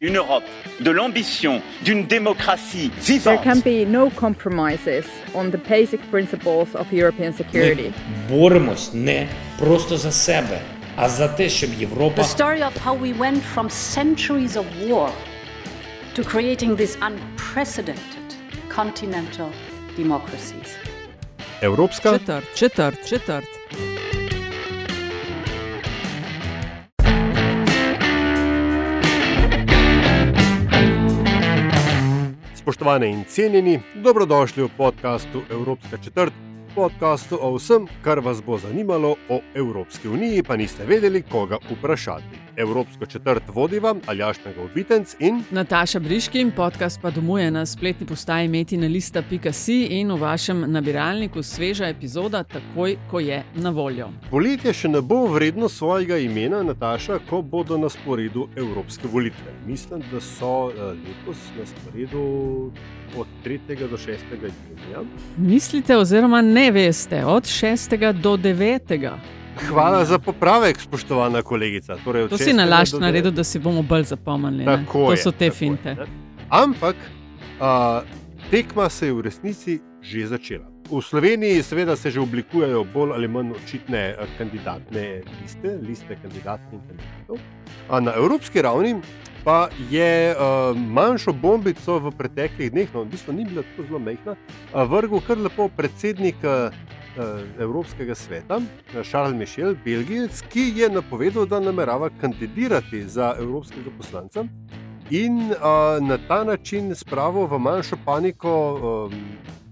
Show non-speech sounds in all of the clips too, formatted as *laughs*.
une Europe de l'ambition d'une démocratie There vivante. can be no compromises on the basic principles of European security. Ми боремось не просто за себе, а за те, щоб Європа The story of how we went from centuries of war to creating these unprecedented continental democracies. Evropska Četrt, četrt, četrt. Spoštovane in cenjeni, dobrodošli v podkastu Evropska četrt, podkastu o vsem, kar vas bo zanimalo o Evropski uniji, pa niste vedeli, koga vprašati. Evropsko četrt vodiva Aljašnega obitenc in Nataša Briški, podcast pa domuje na spletni postaji metinalista.si in v vašem nabiralniku sveža epizoda, takoj ko je na voljo. poletje še ne bo vredno svojega imena, Nataša, ko bodo na sporedu Evropske volitve. Mislim, da so eh, letos na sporedu od 3. do 6. junija. Mislite, oziroma ne veste, od 6. do 9. Hvala za popravek, spoštovana kolegica. Torej, To 6. si nalašč naredil, da si bomo bolj zapomnili. ne? Tako To je, so te tako je, finte. ne. Ampak a, tekma se je v resnici že začela. V Sloveniji, seveda, se že oblikujejo bolj ali manj očitne a, kandidatne liste, liste kandidatov in kandidatov. A na evropski ravni pa je a, manjšo bombico v preteklih dneh, no, v bistvu ni bila tako zelo mehna, a, vrgel kar lepo predsednik. A, Evropskega sveta, a, Charles Michel, Belgijec, ki je napovedal, da namerava kandidirati za evropskega poslanca in uh, na ta način spravil v manjšo paniko um,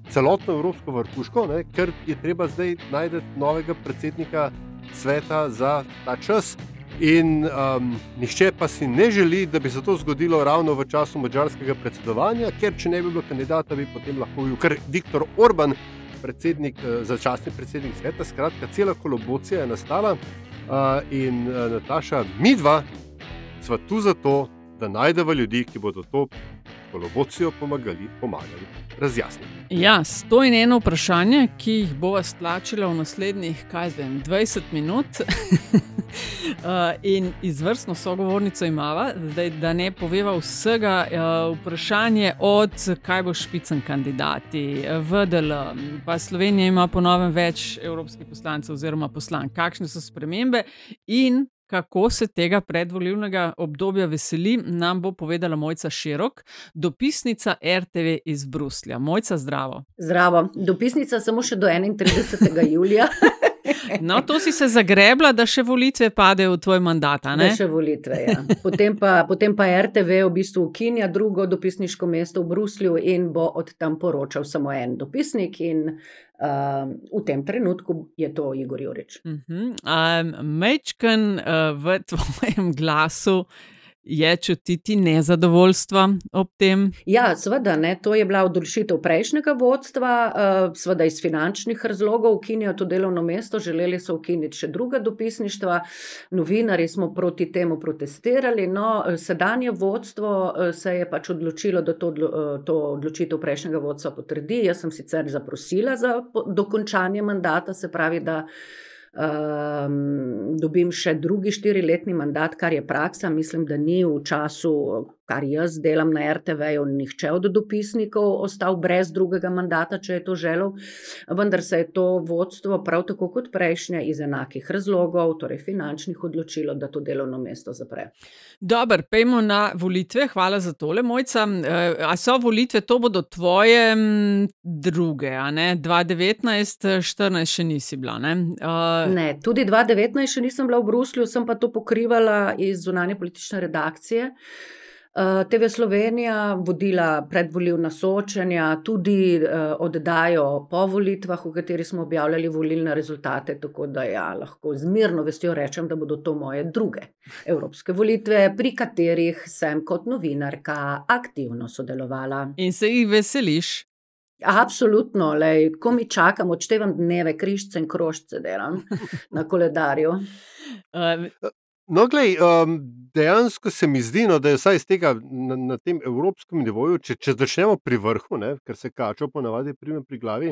celotno evropsko vrhuško, ne, ker je treba zdaj najti novega predsednika sveta za ta čas. In um, nihče pa si ne želi, da bi se to zgodilo ravno v času mačarskega predsedovanja, ker če ne bi bilo kandidata, bi potem lahko bil kar Viktor Orban, predsednik, eh, začasni predsednik sveta. Skratka, cela kolobocija je nastala uh, in uh, Nataša, mi dva sva tu zato, da najdemo ljudi, ki bodo to kolobocijo pomagali, pomagali razjasniti. Ja, sto in eno vprašanje, ki jih bova stlačila v naslednjih, kaj zdaj, 20 minut. Uh, *laughs* in izvrstno sogovornico imamo, da ne poveva vsega. Uh, vprašanje od kaj bo špicen kandidati, VDL, pa Slovenija ima po novem več evropskih poslancev oziroma poslank. Kakšne so spremembe in kako se tega predvolilnega obdobja veseli, nam bo povedala Mojca Širok, dopisnica RTV iz Bruslja. Mojca, zdravo. Zdravo, dopisnica samo še do 31. julija, *laughs* No, to si se zagrebla, da še volitve padejo v tvoj mandat. a da ne? še volitve. Ja. Potem, pa, potem pa RTV v bistvu ukinja drugo dopisniško mesto v Bruslju in bo od tam poročal samo en dopisnik, in uh, v tem trenutku je to Igor Jurič. Mhm. Um, Mečken uh, v tvojem glasu je čutiti nezadovoljstva ob tem. Ja, seveda, ne, to je bila odločitev prejšnjega vodstva, uh, seveda iz finančnih razlogov ukinjajo to delovno mesto, želeli so ukiniti še druga dopisništva, novinari smo proti temu protestirali, no, eh, sedanje vodstvo eh, se je pač odločilo, da to, eh, to odločitev prejšnjega vodstva potrdi. Jaz sem sicer zaprosila za dokončanje mandata, se pravi, da. Um, dobim še drugi štiriletni mandat, kar je praksa. Mislim, da ni v času, kar jaz delam na RTV-ju, nihče od dopisnikov ostal brez drugega mandata, če je to želel. Vendar se je to vodstvo, prav tako kot prejšnje, iz enakih razlogov, torej finančnih, odločilo, da to delovno mesto zapre. Dobro, pejmo na volitve. Hvala za tole, mojca. Uh, a so volitve, to bodo tvoje druge, a ne? 2019, 14 še nisi bila. Ne? Uh, Ne, tudi 2019 še nisem bila v Bruslju, sem pa to pokrivala iz zunanje politične redakcije. Uh, TV Slovenija vodila predvolilna soočanja, tudi uh, oddajo po volitvah, v kateri smo objavljali volilne rezultate, tako da ja, lahko z mirno vestjo rečem, da bodo to moje druge evropske volitve, pri katerih sem kot novinarka aktivno sodelovala. in se jih veseliš. Absolutno, lej, ko mi čakam, odštevam dneve, križce in krožce delam na koledarju. Uh, *laughs* No, glej, um, dejansko se mi zdi, no, da je vsaj iz tega na, na tem evropskem nivoju, če, če začnemo pri vrhu, ne, ker se kačo ponavadi prime pri glavi,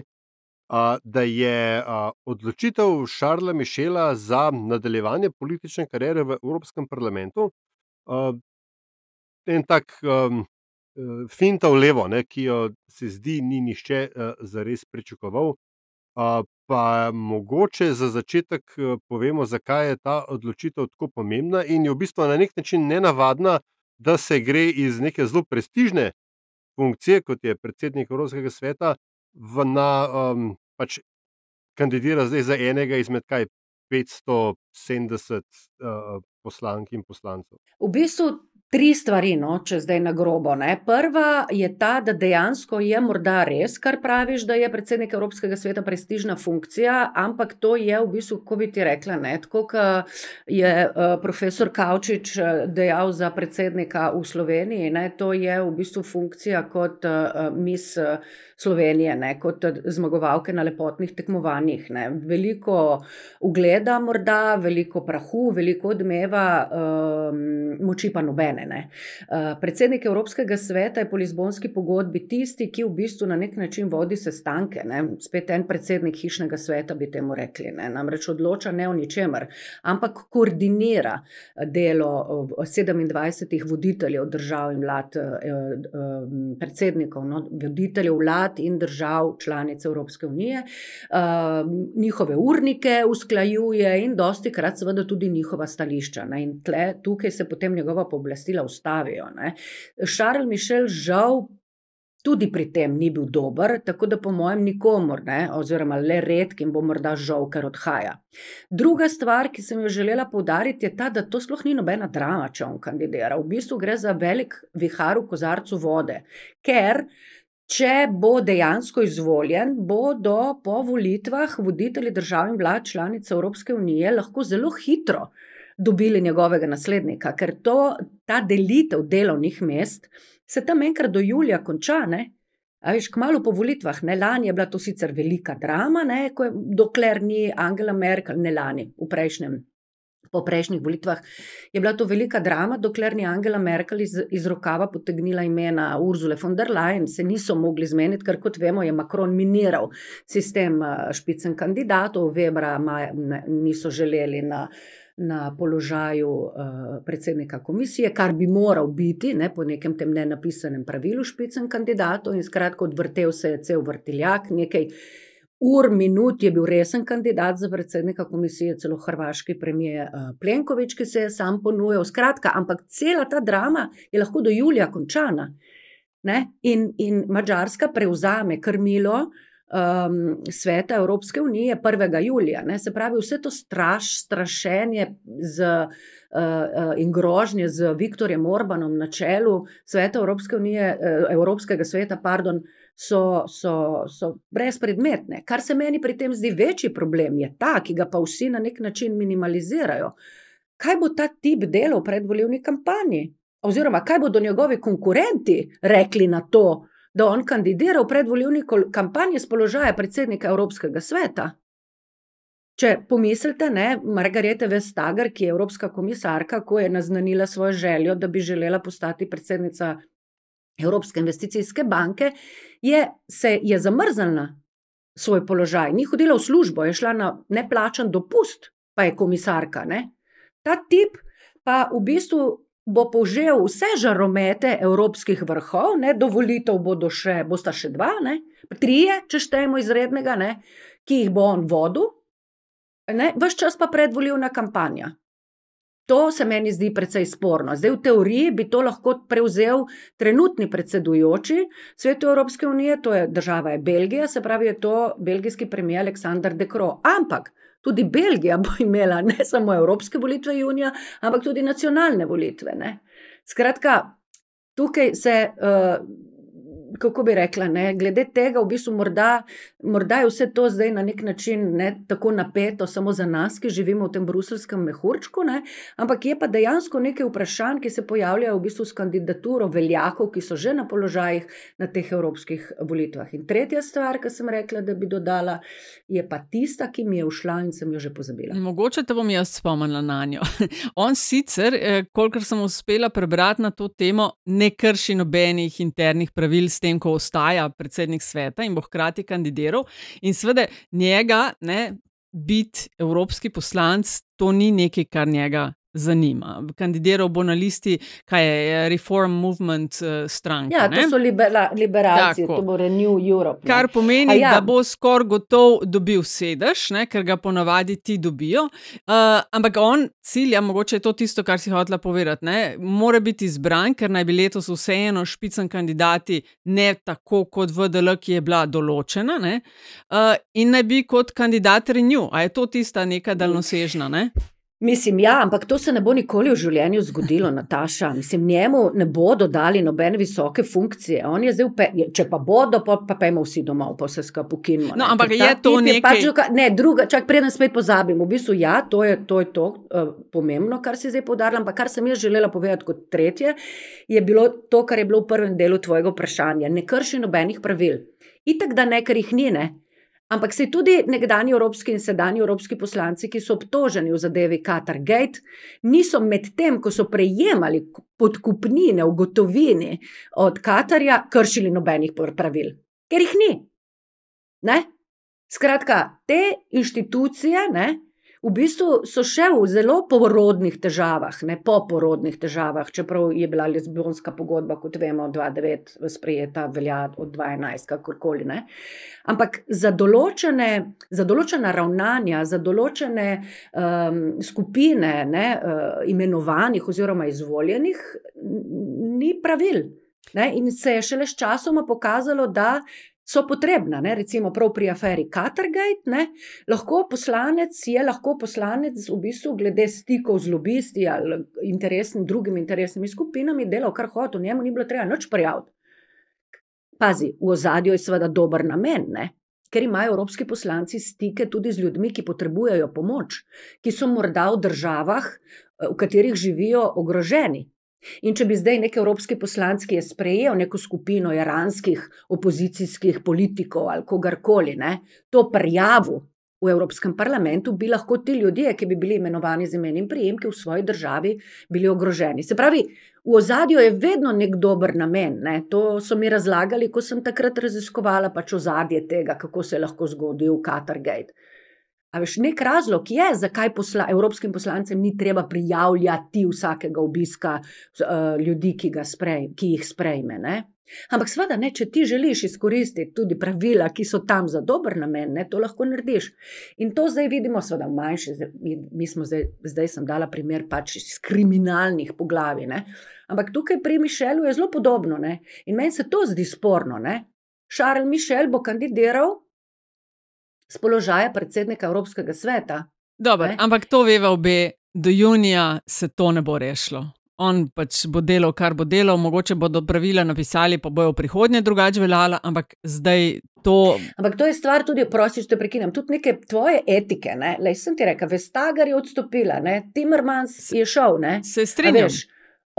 a, da je a, odločitev Šarla Mišela za nadaljevanje politične kariere v Evropskem parlamentu a, en tak um, finta v levo, ne, ki jo se zdi, ni nišče uh, zares pričakoval. Pa mogoče za začetek uh, povemo, zakaj je ta odločitev tako pomembna in je v bistvu na nek način nenavadna, da se gre iz neke zelo prestižne funkcije, kot je predsednik Evropskega sveta, v, na, um, pač kandidira zdaj za enega izmed kaj 570 uh, poslank in poslancev. V bistvu Tri stvari, no, če zdaj na grobo. Ne. Prva je ta, da dejansko je morda res, kar praviš, da je predsednik Evropskega sveta prestižna funkcija, ampak to je v bistvu, kako bi ti rekla, ne, tako kot je uh, profesor Kavčič eh, dejal za predsednika v Sloveniji. Ne, to je v bistvu funkcija kot uh, mis Slovenije, ne, kot zmagovalke na lepotnih tekmovanjih. Ne. Veliko ugleda, morda veliko prahu, veliko odmeva, um, moči pa nobene žene. Ne. Uh, predsednik Evropskega sveta je po Lizbonski pogodbi tisti, ki v bistvu na nek način vodi sestanke. Ne. Spet en predsednik hišnega sveta bi temu rekli. Ne. Namreč odloča ne o ničemer, ampak koordinira delo 27 voditeljev držav in vlad, predsednikov, no, voditeljev vlad in držav članic Evropske unije, njihove urnike usklajuje in dosti krat seveda tudi njihova stališča. Ne. In tle, tukaj se potem njegova pooblastila pooblastila ustavijo. Šarl Mišel žal. Tudi pri tem ni bil dober, tako da po mojem nikomor, ne, oziroma le redkim, bo morda žal, ker odhaja. Druga stvar, ki sem jo želela povdariti, je ta, da to sploh ni nobena drama, če on kandidira. V bistvu gre za velik vihar v kozarcu vode, ker če bo dejansko izvoljen, bodo po volitvah voditelji držav in vlad članice Evropske unije lahko zelo hitro dobili njegovega naslednika, ker to, ta delitev delovnih mest se tam enkrat do julija konča. Ne? A veš, kmalo po volitvah, ne lani je bila to sicer velika drama, ne, je, dokler ni Angela Merkel, ne lani, v prejšnjem. Po prejšnjih volitvah je bila to velika drama, dokler ni Angela Merkel iz, iz rokava potegnila imena Urzule von der Leyen, se niso mogli zmeniti, ker kot vemo, je Macron miniral sistem eh, špicen kandidatov, Webra maja, ne, niso želeli na na položaju uh, predsednika komisije, kar bi moral biti ne, po nekem tem nenapisanem pravilu špicen kandidatov in skratka odvrtel se je cel vrtiljak, nekaj ur, minut je bil resen kandidat za predsednika komisije, celo hrvaški premijer uh, Plenković, ki se je sam ponujal. Skratka, ampak cela ta drama je lahko do julija končana. In, in Mačarska prevzame krmilo uh, um, sveta Evropske unije 1. julija. Ne? Se pravi, vse to straš, strašenje z, uh, uh, in grožnje z Viktorjem Orbanom na čelu sveta Evropske unije, uh, Evropskega sveta, pardon. So, so, so brezpredmetne. Kar se meni pri tem zdi večji problem, je ta, ki ga pa vsi na nek način minimalizirajo. Kaj bo ta tip delal v predvoljivni kampanji? Oziroma, kaj bodo njegovi konkurenti rekli na to, uh, da on kandidira v predvoljivni kampanji z položaja predsednika Evropskega sveta. Če pomislite, ne, Margarete Vestager, ki je Evropska komisarka, ko je naznanila svojo željo, da bi želela postati predsednica Evropske investicijske banke, je, se je zamrznila svoj položaj, ni hodila v službo, je šla na neplačan dopust, pa je komisarka. Ne. Ta tip pa v bistvu bo požel vse žaromete evropskih vrhov, ne, dovolitev bodo še, bosta še dva, ne, trije, če štejemo izrednega, ne, ki jih bo on vodil, vse čas pa predvoljivna kampanja. To se meni zdi precej sporno. Zdaj, v teoriji bi to lahko prevzel trenutni predsedujoči svetu Evropske unije, to je država je Belgija, se pravi, je to belgijski premijer Aleksandr Dekro. Ampak Tudi Belgija bo *laughs* imela ne samo evropske volitve junija, ampak tudi nacionalne volitve. Ne? Skratka, tukaj se uh, kako bi rekla, ne, glede tega, v bistvu morda, morda je vse to zdaj na nek način ne tako napeto, samo za nas, ki živimo v tem bruselskem mehurčku, ne, ampak je pa dejansko nekaj vprašanj, ki se pojavljajo v bistvu s kandidaturo veljakov, ki so že na položajih na teh evropskih volitvah. In tretja stvar, ki sem rekla, da bi dodala, je pa tista, ki mi je všla in sem jo že pozabila. Mogoče te bom jaz spomnila na njo. *laughs* On sicer, eh, kolikor sem uspela prebrati na to temo, ne krši nobenih internih pravil s tem, ko ostaja predsednik sveta in bo hkrati kandidiral. In seveda njega, ne, biti evropski poslanec, to ni nekaj, kar njega zanima. Kandidiral bo na listi, kaj je Reform Movement uh, stranke. Ja, to ne? so libera, liberalci, Tako. to bo Renew Europe. ne. Kar pomeni, A ja. da bo skoraj gotov dobil sedež, ne, ker ga ponavadi ti dobijo. Uh, ampak on cilja, mogoče je to tisto, kar si hotela povedati, ne, mora biti izbran, ker naj bi letos vseeno špicen kandidati, ne tako kot VDL, ki je bila določena, ne, uh, in naj bi kot kandidat Renew. A je to tista neka daljnosežna? Ne? Mislim, ja, ampak to se ne bo nikoli v življenju zgodilo, Nataša. Mislim, njemu ne bodo dali nobene visoke funkcije. On je zdaj, pe... če pa bodo, pa, pa pojmo vsi domov, pa se skupaj ukinimo. No, ampak je to nekaj- Pač, doka- ne, druga, čak preden spet pozabim. V bistvu, ja, to je to, je to uh, pomembno, kar si zdaj podarila. Ampak kar sem jaz želela povedati kot tretje, je bilo to, kar je bilo v prvem delu tvojega vprašanja. Ne krši nobenih pravil. Itak, da ne, ker jih ni. Ne? Ampak se tudi nekdani evropski in sedajni evropski poslanci, ki so obtoženi v zadevi Qatar Gate, niso med tem, ko so prejemali podkupnine v gotovini od Katarja, kršili nobenih pravil, ker jih ni. Ne? Skratka, te inštitucije ne, v bistvu so še v zelo porodnih težavah, ne po porodnih težavah, čeprav je bila Lizbonska pogodba, kot vemo, 2009 sprejeta, velja od 2011, kakorkoli. Ne. Ampak za določene, za določena ravnanja, za določene um, skupine ne, uh, imenovanih oziroma izvoljenih, ni pravil. Ne, in se je šele s časoma pokazalo, da so potrebna. Ne, recimo, pri aferi Katargate, ne, lahko poslanec je lahko poslanec v bistvu glede stikov z lobisti ali interesni, drugimi interesnimi skupinami delal, kar hotel, njemu ni bilo treba nič prijaviti. Pazi, v ozadju je seveda dober namen, ne? ker imajo evropski poslanci stike tudi z ljudmi, ki potrebujejo pomoč, ki so morda v državah, v katerih živijo ogroženi. In če bi zdaj nek evropski poslanec, ki je sprejel neko skupino iranskih opozicijskih politikov ali kogarkoli, ne, to prijavil v Evropskem parlamentu, bi lahko ti ljudje, ki bi bili imenovani z imenom in priimki v svoji državi, bili ogroženi. Se pravi, v ozadju je vedno nek dober namen. Ne. To so mi razlagali, ko sem takrat raziskovala pač ozadje tega, kako se je lahko zgodil Katargate. A veš, nek razlog je, zakaj posla, evropskim poslancem ni treba prijavljati vsakega obiska uh, ljudi, ki, ga sprej, ki jih sprejme. Ne? Ampak, seveda, ne, če ti želiš izkoristiti tudi pravila, ki so tam za dober namen, ne, to lahko narediš. In to zdaj vidimo, seveda, v manjši, mi, mi smo zdaj, zdaj sem dala primer pač iz kriminalnih poglavij. Ne? Ampak tukaj pri Mišelu je zelo podobno. Ne? In meni se to zdi sporno. Ne? Šarl Mišel bo kandidiral z položaja predsednika Evropskega sveta. Dobar, ampak to veva obe, do junija se to ne bo rešilo. On pač bo delal, kar bo delal, mogoče bodo pravila napisali, pa bojo v prihodnje drugače veljala, ampak zdaj to. Ampak to je stvar tudi, prosim, če te prekinem, tudi neke tvoje etike. Ne? Lej, sem ti rekel, Vestager je odstopila, ne? Timmermans je šel. Ne? Se strinjam.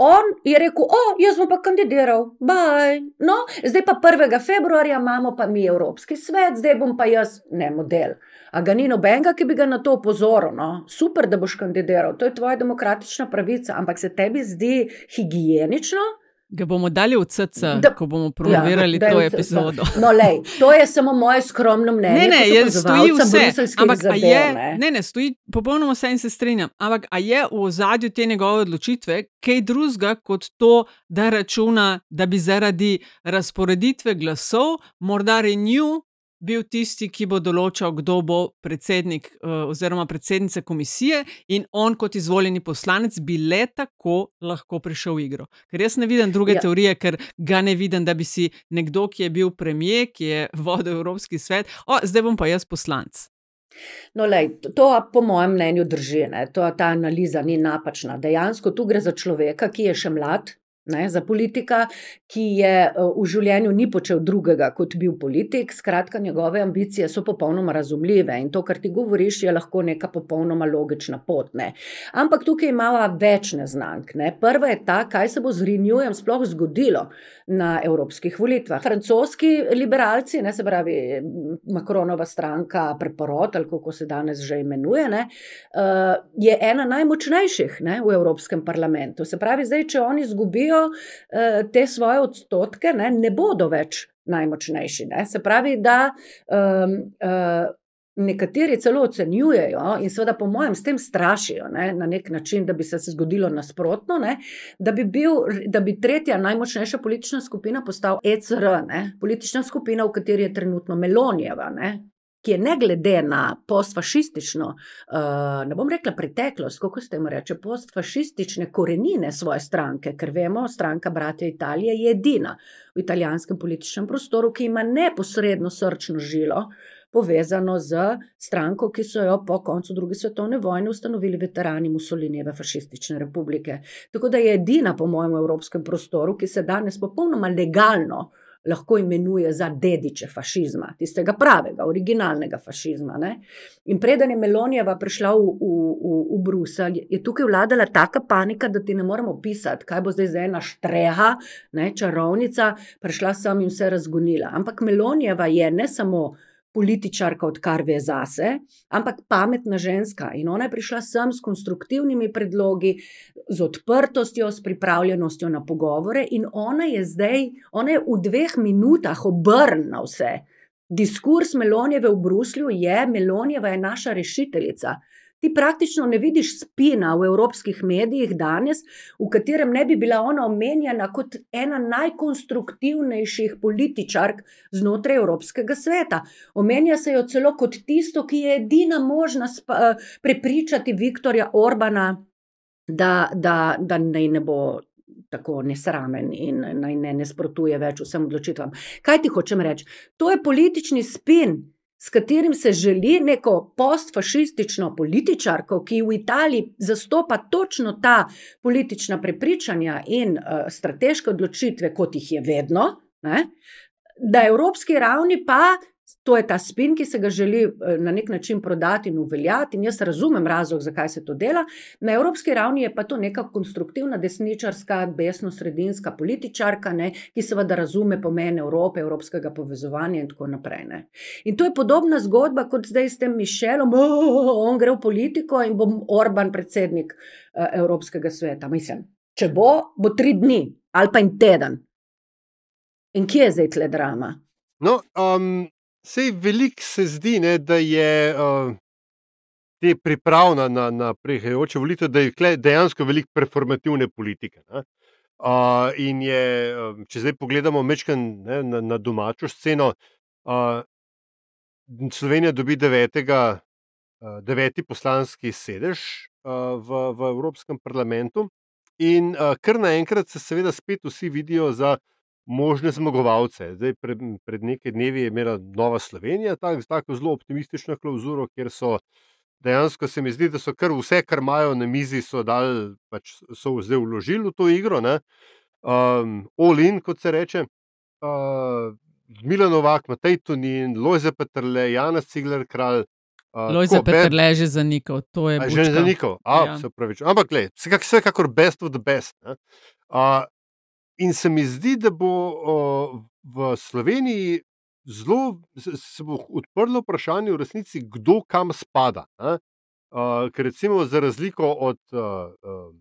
On je rekel, o, jaz bom pa kandidiral, baj. No, zdaj pa 1. februarja imamo pa mi Evropski svet, zdaj bom pa jaz, ne model. A ga ni nobenega, ki bi ga na to opozoril. No? Super, da boš kandidiral, to je tvoja demokratična pravica, ampak se tebi zdi higienično? Ga bomo dali v CC, Da- ko bomo promovirali Ja, da je to epizodo. No, lej, to je samo moje skromno mnenje. Ne, ne, je, stoji vse. Ampak a zadev, je, ne. ne, ne, stoji popolnoma vse in se strinjam. Ampak a je v ozadju te njegove odločitve kaj drugega kot to, da računa, da bi zaradi razporeditve glasov morda Renew bil tisti, ki bo določal, kdo bo predsednik uh, oziroma predsednica komisije, in on, kot izvoljeni poslanec, bi le tako lahko prišel v igro. Ker jaz ne vidim druge Ja. teorije, ker ga ne vidim, da bi si nekdo, ki je bil premijer, ki je *laughs* vodil Evropski svet, o, zdaj bom pa jaz poslanec. No, lej, to, to po mojem mnenju drži. Ne? To, ta analiza ni napačna. Dejansko tu gre za človeka, ki je še mlad. Ne, za politika, ki je eh, v življenju ni počel drugega kot bil politik, skratka, njegove ambicije so popolnoma razumljive in to, kar ti govoriš, je lahko neka popolnoma logična pot. Ne. Ampak tukaj imamo več neznank. Ne. Prva je ta, kaj se bo z Renewjem sploh zgodilo na evropskih volitvah. Francoski liberalci, ne, se pravi Makronova stranka, preporod ali kako se danes že imenuje, ne, uh, je ena najmočnejših ne, v Evropskem parlamentu. Se pravi, zdaj, če oni izgubijo uh, te svoje odstotke, ne, ne bodo več najmočnejši. Ne. Se pravi, da um, uh, nekateri celo ocenjujejo in seveda, po mojem, s tem strašijo ne, na nek način, da bi se zgodilo nasprotno, ne, da, bi bil, da bi tretja najmočnejša politična skupina postal ECR, ne, politična skupina, v kateri je trenutno Melonijeva. Ne, Ki je ne glede na postfašistično, uh, ne bom rekla preteklost, kako se temu reče, postfašistične korenine svoje stranke, ker vemo, stranka Bratja Italije je edina v italijanskem političnem prostoru, ki ima neposredno srčno žilo uh, povezano z stranko, ki so jo po koncu druge svetovne vojne ustanovili veterani Mussolinijeve fašistične republike. Tako da je edina, po mojem, v evropskem prostoru, ki se danes popolnoma legalno. Lahko imenuje za dediče fašizma, tistega pravega, originalnega fašizma. Ne? In preden je Melonijeva prišla v, v, v, v Bruselj, je tukaj vladala taka panika, da ti ne moremo pisati, kaj bo zdaj za ena štreha, ne, čarovnica, prišla sem in vse razgonila. Ampak Melonijeva je ne samo političarka, odkar ve zase, ampak pametna ženska. In ona je prišla sem s konstruktivnimi predlogi, z odprtostjo, s pripravljenostjo na pogovore, in ona je zdaj, ona je v dveh minutah obrnila vse. Diskurs Melonjeve v Bruslju je: Melonjeva je naša rešiteljica. Ti praktično ne vidiš spina v evropskih medijih danes, v katerem ne bi bila ona omenjena kot ena najkonstruktivnejših političark znotraj Evropskega sveta. Omenja se jo celo kot tisto, ki je edina možna prepričati Viktorja Orbana, da, da, da naj ne bo. Tako nesramen in naj ne nasprotuje več vsem odločitvam. Kaj ti hočem reči? To je politični spin, s katerim se želi neko postfašistično političarko, ki v Italiji zastopa točno ta politična prepričanja in uh, strateške odločitve, kot jih je vedno, ne, da evropski ravni pa To je ta spin, ki se ga želi eh, na nek način prodati in uveljati. In jaz razumem razlog, zakaj se to dela. Na evropski ravni je pa to neka konstruktivna desničarska, desno-sredinska političarka, ne, ki seveda razume pomen Evrope, evropskega povezovanja in tako naprej. Ne. In to je podobna zgodba kot zdaj s tem Mišelom, oh, on gre v politiko in bo Orban predsednik uh, Evropskega sveta. Mislim, če bo, bo tri dni ali pa en teden. In kje je zdaj tle drama? No, um, Sej veliko se zdi, ne, da je uh, te priprav na, na, prihajajoče volitve, da je dejansko veliko performativne politike. Uh, in je, če zdaj pogledamo mečkan, ne, na, na domačo sceno, uh, Slovenija dobi devetega, uh, deveti poslanski sedež uh, v, v Evropskem parlamentu, in uh, kar naenkrat se seveda spet vsi vidijo za možne zmagovalce. Zdaj, pred, pred nekaj dnevi je imela Nova Slovenija tak, tako zelo optimistično klauzuro, ker so dejansko se mi zdi, da so kar vse, kar imajo na mizi, so, dal, pač so zdaj vložili v to igro. Um, Olin, kot se reče. Uh, Milan Novak, Matej Tunin, Lojze Petrle, Janes Cigler, kralj. Uh, Lojze Petrle je že zanikal, to je že zanikal. A, ja. se pravi, ampak, gled, vsekakor best of the best. Uh, In se mi zdi, da bo v Sloveniji zelo se bo odprlo vprašanje, v resnici, kdo kam spada. Uh, ker recimo za razliko od uh, uh,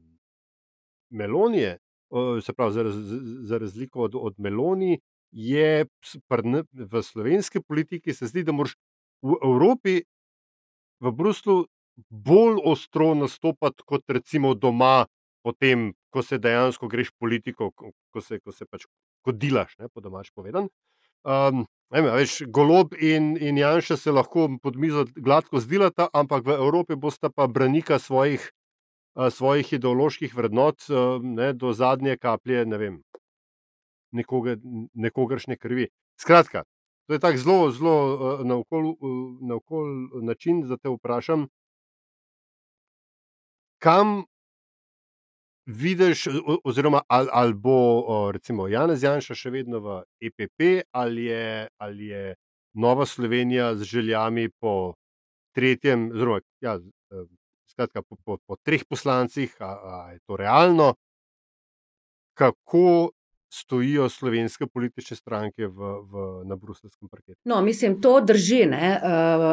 Melonije, uh, se pravi, za, za razliko od, od Melonije, je prne, v slovenski politiki se zdi, da moraš v Evropi, v Bruslu, bolj ostro nastopati kot recimo doma, potem ko se dejansko greš politiko, ko se, ko se pač kodilaš, ne, po domač povedan. Um, Eme, veš, golob in, in Janša se lahko pod mizo gladko zdilata, ampak v Evropi bosta pa branika svojih, uh, svojih ideoloških vrednot uh, ne, do zadnje kaplje, ne vem, nekoga, nekogaršne krvi. Skratka, to je tako zelo, zelo uh, na okol uh, način, da te vprašam, kam vidiš, oziroma ali, ali bo recimo Janez Janša še vedno v EPP, ali je, ali je Nova Slovenija z željami po tretjem, oziroma ja, skratka, po, po, po treh poslancih, ali je to realno, kako stojijo slovenske politične stranke v, v, na bruselskem parketu. No, mislim, to drži. Ne?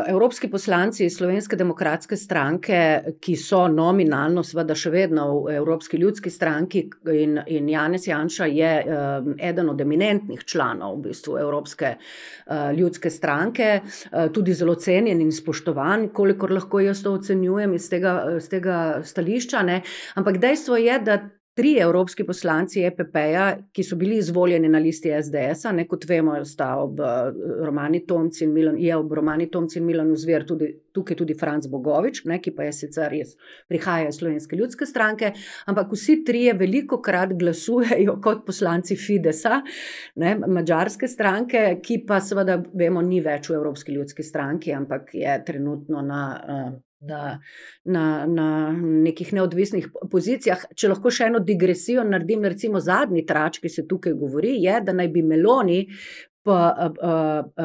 Evropski poslanci Slovenske demokratske stranke, ki so nominalno, seveda še vedno v Evropski ljudski stranki, in, in Janez Janša je eden od eminentnih članov v bistvu Evropske ljudske stranke, tudi zelo cenjen in spoštovan, kolikor lahko jaz to ocenjujem iz tega, iz tega stališča. Ne? Ampak dejstvo je, da tri evropski poslanci EPP-ja, ki so bili izvoljeni na listi SDS-a, ne kot vemo, sta ob eh, Romani Tomci in Milan, je ob Romani Tomci in Milanu Zver tudi tukaj tudi Franz Bogovič, ne, ki pa je sicer res prihaja iz Slovenske ljudske stranke, ampak vsi trije veliko krat glasujejo kot poslanci Fidesa, ne, mađarske stranke, ki pa seveda vemo, ni več v Evropski ljudski stranki, ampak je trenutno na. Uh, na, na, na nekih neodvisnih pozicijah. Če lahko še eno digresijo naredim, recimo zadnji trač, ki se tukaj govori, je, da naj bi Meloni pa, uh,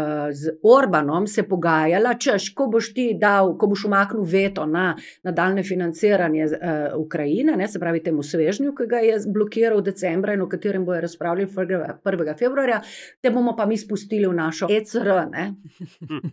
uh, z Orbanom se pogajala, češ, ko boš ti dal, ko boš umaknil veto na nadaljne financiranje uh, Ukrajine, ne, se pravi temu svežnju, ki ga je blokiral decembra in o katerem bojo razpravljali 1. februarja, te bomo pa mi spustili v našo ECR.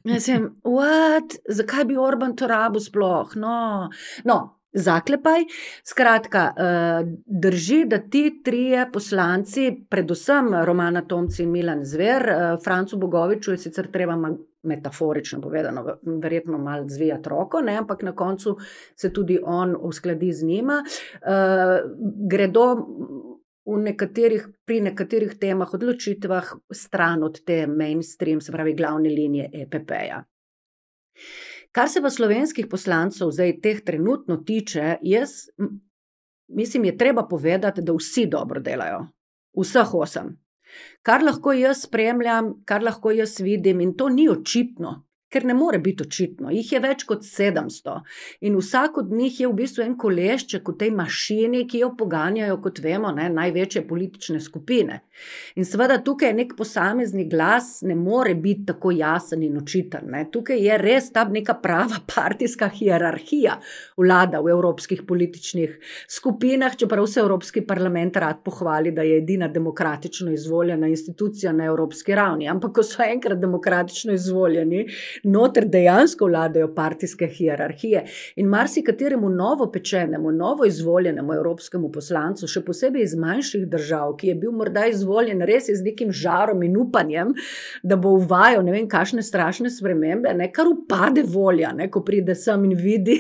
Mislim, *laughs* what? zakaj bi Orban to rabo sploh? No, no zaklepaj. Skratka, eh, drži, da ti trije poslanci, predvsem Romana Tomci in Milan Zver, eh, Francu Bogoviču je sicer treba metaforično povedano, verjetno malo zvijati roko, ne? ampak na koncu se tudi on uskladi z njima, eh, gredo. Nekaterih, pri nekaterih temah, odločitvah, stran od te mainstream, se pravi, glavne linije EPP-ja. Kar se pa slovenskih poslancev zdaj teh trenutno tiče, jaz mislim, je treba povedati, da vsi dobro delajo. Vseh osem. Kar lahko jaz spremljam, kar lahko jaz vidim, in to ni očitno, ker ne more biti očitno. Jih je več kot 700 in vsak od njih je v bistvu en kolešček v tej mašini, ki jo poganjajo, kot vemo, ne, največje politične skupine. In seveda tukaj nek posamezni glas ne more biti tako jasen in očiten. Ne. Tukaj je res ta neka prava partijska hierarhija vlada v evropskih političnih skupinah, čeprav se Evropski parlament rad pohvali, da je edina demokratično izvoljena institucija na evropski ravni. Ampak, ko so enkrat demokratično izvoljeni, noter dejansko vladajo partijske hierarhije. In marsikateremu novo pečenemu, novo izvoljenemu evropskemu poslancu, še posebej iz manjših držav, ki je bil morda izvoljen res z nekim žarom in upanjem, da bo uvajal ne vem, kakšne strašne spremembe, ne kar upade volja, ne, ko pride sem in vidi,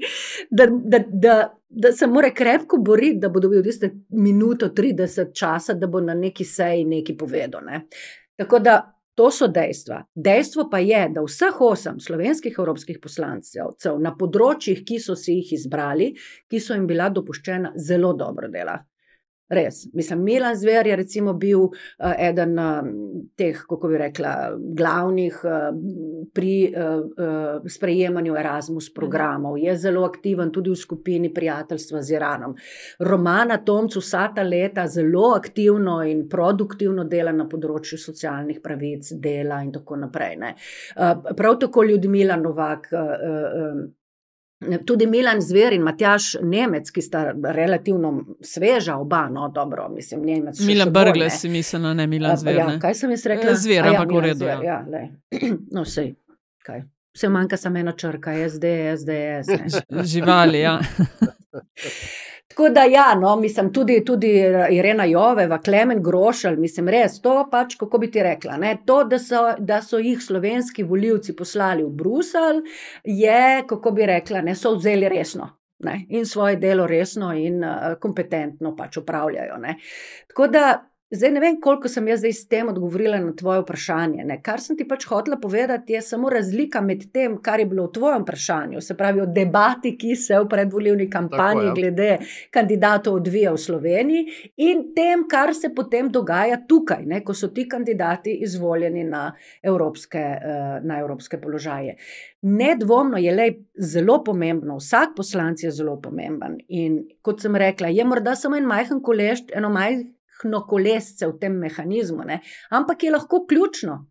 *laughs* da. da, da Da se mora krepko boriti, da bo dobil tiste minuto, 30 časa, da bo na neki seji nekaj povedal. Ne. Tako da To so dejstva. Dejstvo pa je, da vseh osem slovenskih evropskih poslancev na področjih, ki so si jih izbrali, ki so jim bila dopuščena, zelo dobro dela. Res. Mislim, Milan Zver je recimo bil uh, eden uh, teh, kako bi rekla, glavnih uh, pri uh, uh, sprejemanju Erasmus programov. Je zelo aktiven tudi v skupini prijateljstva z Iranom. Romana Tomcu vsa ta leta zelo aktivno in produktivno dela na področju socialnih pravic, dela in tako naprej. Uh, prav tako Ljudmila Novak. Uh, uh, Tudi Milan Zver in Matjaš Nemec, ki sta relativno sveža, oba, no, dobro, mislim, Nemec. Milan Brgles, si mislil, ne Milan Zver. Ja, kaj sem jaz rekla? Zver, ja, ampak v redu. Ja, ja *clears throat* no, sej, kaj. Vse manjka samo ena črka, SD, SDS. Živali, ja. *laughs* Tako da, ja, no, mislim, tudi, tudi Irena Joveva, Klemen Grošelj, mislim, res to pač, kako bi ti rekla. Ne, to, da so, da so jih slovenski voljivci poslali v Bruselj, je, kako bi rekla, ne so vzeli resno. Ne, in svoje delo resno in uh, kompetentno pač upravljajo. Ne. Tako da Zdaj ne vem, koliko sem jaz zdaj s tem odgovorila na tvoje vprašanje. Ne? Kar sem ti pač hotela povedati, je samo razlika med tem, kar je bilo v tvojem vprašanju, se pravi o debati, ki se v predvoljivni kampanji Tako, ja. glede kandidatov odvija v Sloveniji, in tem, kar se potem dogaja tukaj, ne? ko so ti kandidati izvoljeni na evropske, eh, na evropske položaje. Nedvomno je le zelo pomembno, vsak poslanec je zelo pomemben. In kot sem rekla, je morda samo en majhen kolešč, eno majhno hnokolesce v tem mehanizmu, ne? ampak je lahko ključno.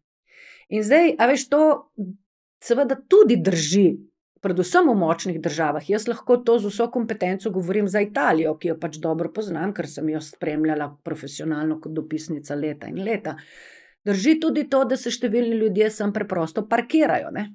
In zdaj, a veš, to seveda tudi drži. predvsem v močnih državah. Jaz lahko to z vso kompetenco govorim za Italijo, ki jo pač dobro poznam, ker sem jo spremljala profesionalno kot dopisnica leta in leta. Drži tudi to, da se številni ljudje sem preprosto parkirajo. Ne?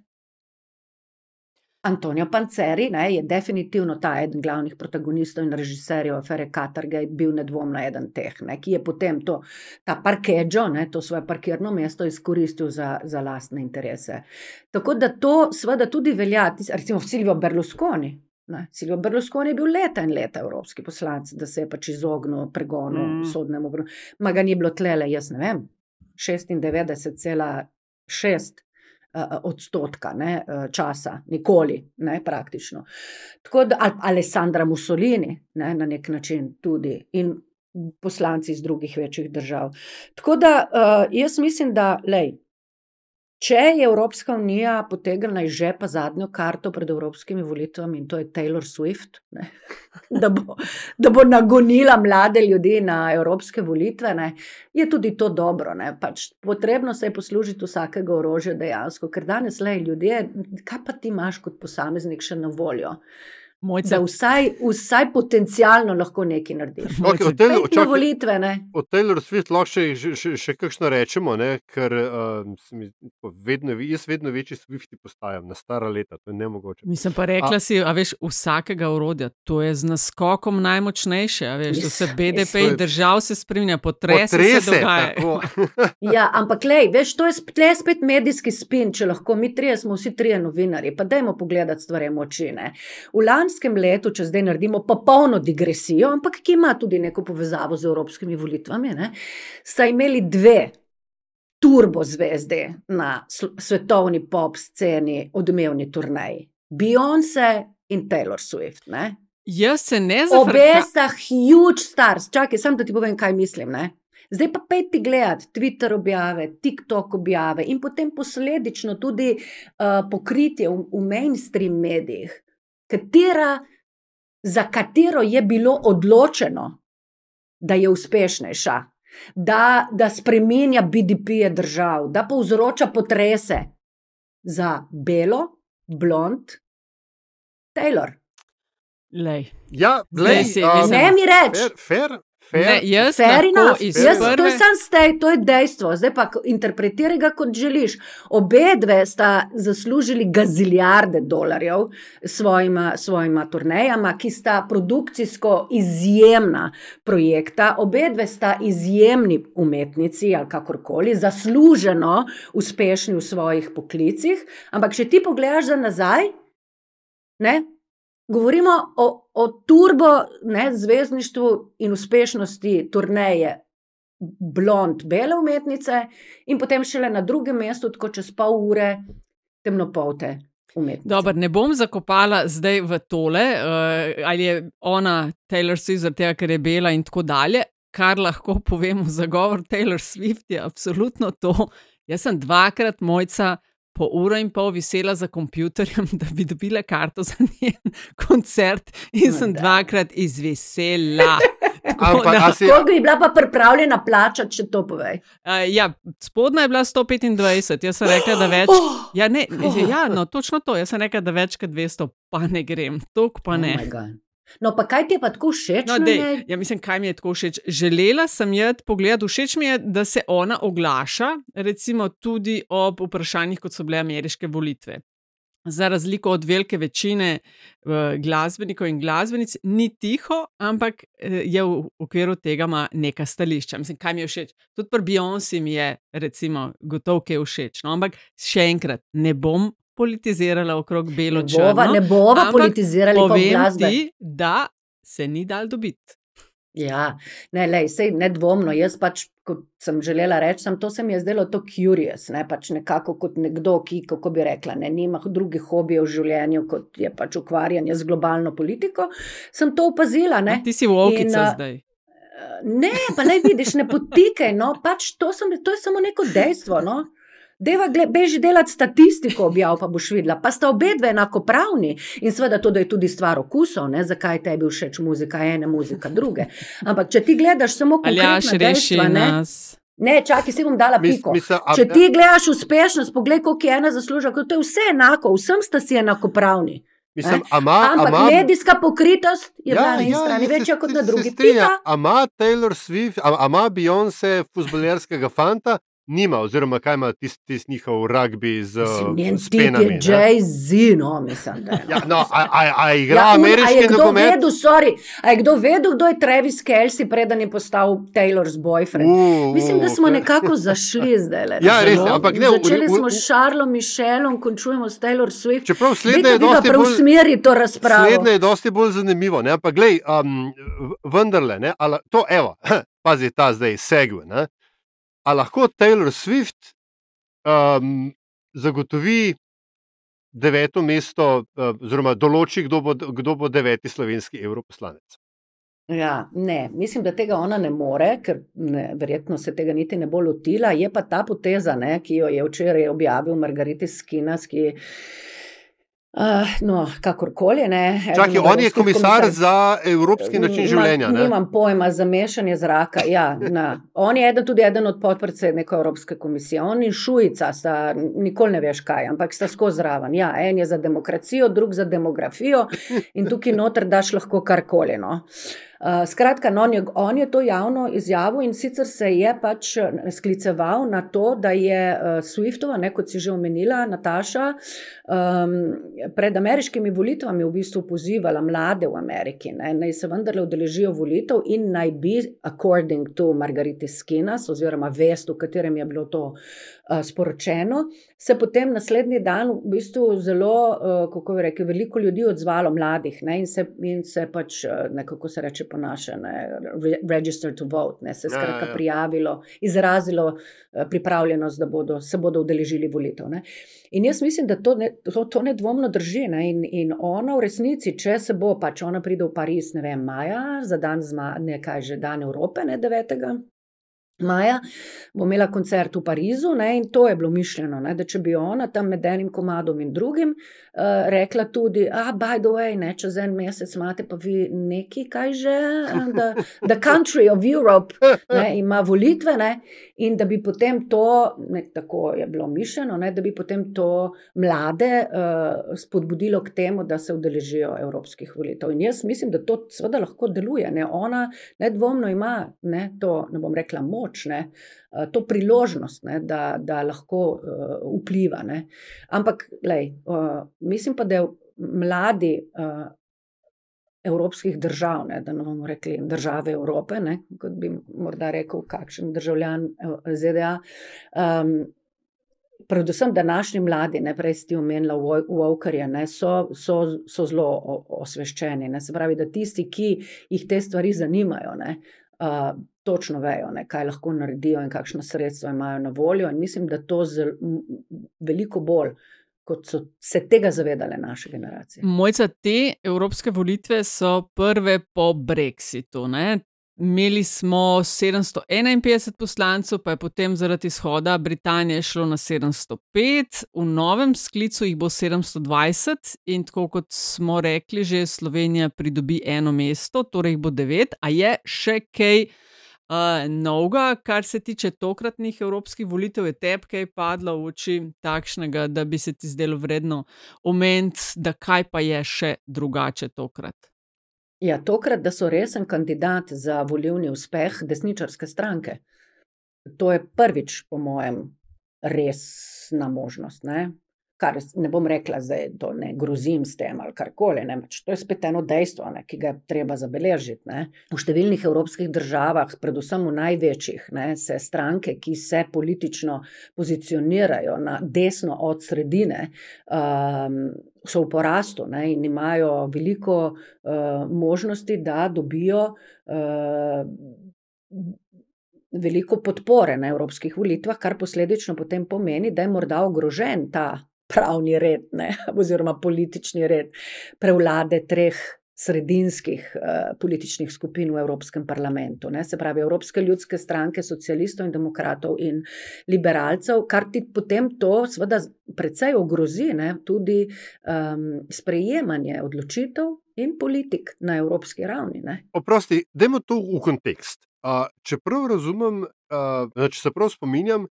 Antonijo Panceri ne, je definitivno ta eden glavnih protagonistov in režiserjev afere Katarga, je bil nedvomno eden teh, ne, ki je potem to, ta parkeđo, ne, to svoje parkirno mesto izkoristil za, za lastne interese. Tako da to seveda tudi velja, recimo Silvio Berlusconi. Ne. Silvio Berlusconi je bil leta in leta evropski poslanec, da se je pač izognil pregonu, mm. sodnemu. Ma ga ni bilo tlele, jaz ne vem, 96,6 uh, odstotka ne, uh, časa, nikoli, ne, praktično. Tako da Alessandra Mussolini ne, na nek način tudi in poslanci iz drugih večjih držav. Tako da jaz mislim, da lej, Če je Evropska unija potegnila iz žepa zadnjo karto pred evropskimi volitvami, in to je Taylor Swift, ne, *laughs* da, bo, da bo nagonila mlade ljudi na evropske volitve, ne, je tudi to dobro. Pač, potrebno se je poslužiti vsakega orožja dejansko, ker danes le ljudje, kaj pa ti imaš kot posameznik še na voljo. Mojca. Da vsaj, vsaj potencialno lahko nekaj narediš. Okay, od Taylor, čakaj, volitve, od Taylor Swift lahko še, še, še, še kakšno rečemo, ne? ker uh, mi, vedno, jaz vedno večji Swifti postajam na stara leta, to je ne mogoče. Mislim pa rekla a, si, a veš, vsakega urodja, to je z naskokom najmočnejše, a veš, vse BDP in držav se spremlja, potrese, potrese se dogaja. *laughs* ja, ampak lej, veš, to je spet, spet medijski spin, če lahko mi trije smo vsi trije novinari, pa dajmo pogledati stvari močine lanskem letu, če zdaj naredimo popolno digresijo, ampak ki ima tudi neko povezavo z evropskimi volitvami, ne, sta imeli dve turbo zvezde na svetovni pop sceni, odmevni turnaji. Beyoncé in Taylor Swift. Ne. Jaz se ne zavedam. Obe sta huge stars, čakaj, sem da ti povem, kaj mislim. Ne. Zdaj pa pejti gledati Twitter objave, TikTok objave in potem posledično tudi uh, pokritje v, v mainstream medijih katera, za katero je bilo odločeno, da je uspešnejša, da, da spremenja BDP-je držav, da povzroča potrese za belo, blond, Taylor. Lej. Ja, lej, um, ne mi reči. Fair, fair, Ne, jaz jaz, prve... To je sam stej, to je dejstvo. Zdaj pa interpretiraj ga, kot želiš. Obe dve sta zaslužili gaziljarde dolarjev s svojima, svojima turnejama, ki sta produkcijsko izjemna projekta. Obe dve sta izjemni umetnici ali kakorkoli, zasluženo uspešni v svojih poklicih. Ampak, če ti pogledaš za nazaj, ne, Govorimo o, o turbo ne, zvezdništvu in uspešnosti turneje blond, bele umetnice, in potem šele na drugem mestu, tako čez pol ure, temnopolte. Dobar, ne bom zakopala zdaj v tole, uh, ali je ona Taylor Swift, zato ker je bela in tako dalje. Kar lahko povemo za govor Taylor Swift, je absolutno to. Jaz sem dvakrat mojca po uro in pol visela za kompjuterjem, *laughs* da bi dobila karto za njen koncert, in sem *laughs* da. dvakrat izvesela. Kako si... je bila pa pripravljena plačati, če to povej? Uh, ja, spodnja je bila 125, jaz sem rekla, da več. Oh, ja, ne, oh, ja, no, točno to. Jaz sem rekla, da več kot 200, pa ne grem, tok pa ne. Oh No, pa kaj ti je pa tako všeč? No, dej, ja, mislim, kaj mi je tako všeč. Želela sem jo pogledati, všeč mi je, da se ona oglaša, recimo tudi ob vprašanjih, kot so bile ameriške volitve. Za razliko od velike večine uh, glasbenikov in glasbenic, ni tiho, ampak uh, je v okviru tega ima neka stališča. Mislim, kaj mi je všeč. Tudi pri Beyoncé mi je, recimo, gotovo, ki je všeč. No, ampak še enkrat, ne bom politizirala okrog belo črno. Ne bova politizirala okrog glasbe. Ti, da se ni dal dobiti. Ja, ne, lej, sej, nedvomno. Jaz pač, kot sem želela reči, sem, to se mi je zdelo to curious, ne, pač nekako kot nekdo, ki, kako bi rekla, ne, nima drugih hobijev v življenju, kot je pač ukvarjanje z globalno politiko, sem to opazila. Ne. Ti si v okice zdaj. Ne, pa ne vidiš, ne potikaj, no, pač to, sem, to je samo neko dejstvo, no. Deva, beži delati statistiko, objav pa boš videla. Pa sta obe dve enakopravni in seveda to, da je tudi stvar okusov, ne? zakaj tebi všeč muzika, ene muzika, druge. Ampak če ti gledaš samo kot Aljaš, reši dejstva, nas. Ne, čakaj, si bom dala Mis- piko. mislim, a- Če ti gledaš uspešnost, poglej, koliko je ena zaslužila, to je vse enako, vsem sta si enakopravni. Mislim, Eh? a ima- a Ampak ima- medijska pokritost je bila na eni strani jaz se- večja kot na drugi. strinjam. Pika. A ima Taylor Swift, ima Beyoncé futbolerskega fanta? Nima, oziroma kaj ima tisti tis njihov rugby z, penami. je ne? Jay-Z, no, mislim, da je. Ja, no, a, a, a igra Ja, ameriški je nogomet? vedel, sorry, a je kdo vedel, kdo je Travis Kelsey, preden je postal Taylor's boyfriend? Uh, Mislim, da uh, smo nekako zašli *laughs* zdaj. Le, Ja, res je, ampak ne, Začeli smo s Šarlom Mišelom, končujemo s Taylor Swift. Čeprav slednje je dosti bolj, preusmeri to razpravo. slednje je dosti bolj zanimivo. Ne? Pa glej, um, vendarle, ne, ala, to evo, *clears throat* pazi ta zdaj segve. Ne? A lahko Taylor Swift um, zagotovi deveto mesto, uh, oziroma določi, kdo bo, kdo bo deveti slovenski evroposlanec. Ja, ne, mislim, da tega ona ne more, ker ne, verjetno se tega niti ne bo lotila. Je pa ta poteza, ne, ki jo je včeraj objavil Margarita Skinas, ki. Uh, no, kakorkoli. Ne, Čakaj, on je komisar komisar- za evropski način Nima- življenja. Ne? Nimam pojma za mešanje zraka. Ja, na. On je eden, tudi eden od podpredsednikov Evropske komisije. On in Šujica sta, nikoli ne veš kaj, ampak sta skozi zraven. Ja, en je za demokracijo, drug za demografijo in tukaj noter daš lahko karkoli. No. Uh, skratka, no, je, on je to javno izjavil in sicer se je pač eh, skliceval na to, da je uh, Swiftova, ne, kot si že omenila, Nataša, um, pred ameriškimi volitvami v bistvu pozivala mlade v Ameriki, ne, naj se vendarle udeležijo volitev in naj bi, according to Margarita Skinas, oziroma vest, v katerem je bilo to uh, sporočeno, se potem naslednji dan v bistvu zelo, uh, kako bi rekel, veliko ljudi odzvalo, mladih, ne, in, se, in se pač, uh, nekako se reče po naše, ne, re, register to vote, ne, se Ja, ja, skratka ja. prijavilo, izrazilo uh, pripravljenost, da bodo, se bodo udeležili volitev. Ne. In jaz mislim, da to, ne, to, to nedvomno drži. Ne? In, in ona v resnici, če se bo, pač ona pride v Pariz, ne vem, maja, za dan, zma, ne kaj že dan Evrope, ne 9. Maja bo imela koncert v Parizu, ne, in to je bilo mišljeno, ne, da če bi ona tam med enim komadom in drugim uh, rekla tudi, ah, by the way, ne, čez en mesec imate pa vi neki, kaj že, the, the country of Europe ne, ima volitve, ne, in da bi potem to, ne, tako je bilo mišljeno, ne, da bi potem to mlade uh, spodbudilo k temu, da se udeležijo evropskih volitev. In jaz mislim, da to seveda lahko deluje. Ne. Ona nedvomno ima ne, to, ne bom rekla, moč, ne, uh, to priložnost, ne, da, da lahko uh, vpliva. Ne. Ampak, lej, uh, mislim pa, da mladi. Uh, Evropskih držav, ne, da ne bomo rekli države Evrope, ne, kot bi morda rekel, kakšen državljan eh, ZDA. Um, predvsem današnji mladi, ne prej ste omenili ne, so, so, so zelo osveščeni. Ne, se pravi, da tisti, ki jih te stvari zanimajo, ne, uh, točno vejo, ne, kaj lahko naredijo in kakšna sredstva imajo na voljo. In mislim, da to zel, m, m, veliko bolj, kot so se tega zavedale naše generacije. Mojca, te evropske volitve so prve po Brexitu. Ne? Imeli smo 751 poslancev, pa je potem zaradi izhoda Britanije šlo na 705, v novem sklicu jih bo 720 in tako kot smo rekli, že Slovenija pridobi eno mesto, torej jih bo devet, a je še kaj. Uh, novega, kar se tiče tokratnih evropskih volitev, je tebi kaj padlo v oči takšnega, da bi se ti zdelo vredno omeniti, da kaj pa je še drugače tokrat. Ja, tokrat, da so resen kandidat za volivni uspeh desničarske stranke. To je prvič, po mojem, resna možnost. Ne? Kar ne bom rekla, da to ne grozim s tem ali karkoli. Ne? Pač To je spet eno dejstvo, ne? ki ga je treba zabeležiti. Ne? V številnih evropskih državah, predvsem v največjih, ne? se stranke, ki se politično pozicionirajo na desno od sredine, um, so v porastu ne? in imajo veliko uh, možnosti, da dobijo. Uh, Veliko podpore na evropskih volitvah, kar posledično potem pomeni, da je morda ogrožen ta pravni red, ne, *laughs* oziroma politični red prevlade treh sredinskih uh, političnih skupin v Evropskem parlamentu. Ne, se pravi, Evropske ljudske stranke, socialistov in demokratov in liberalcev, kar ti potem to, seveda, precej ogrozi ne, tudi um, sprejemanje odločitev in politik na evropski ravni. Ne. Oprosti, dajmo to v kontekst. Uh, če prav razumem, uh, če se prav spominjam,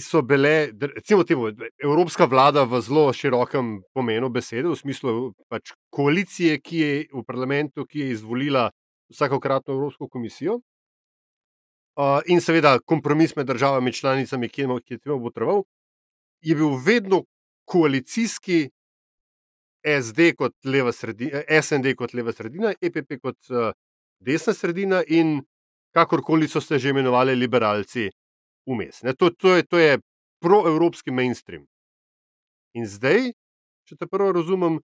so bile, recimo, temu, evropska vlada v zelo širokem pomenu besede, v smislu pač koalicije, ki je v parlamentu, ki je izvolila vsakokratno Evropsko komisijo. Uh, in seveda kompromis med državami članicami, ki je temu potreboval, je bil vedno koalicijski SD kot leva sredina, SND kot leva sredina, EPP kot uh, desna sredina in kakorkoli so se že imenovali liberalci vmes. To, to, je, to je proevropski mainstream. In zdaj, če te prvo razumem,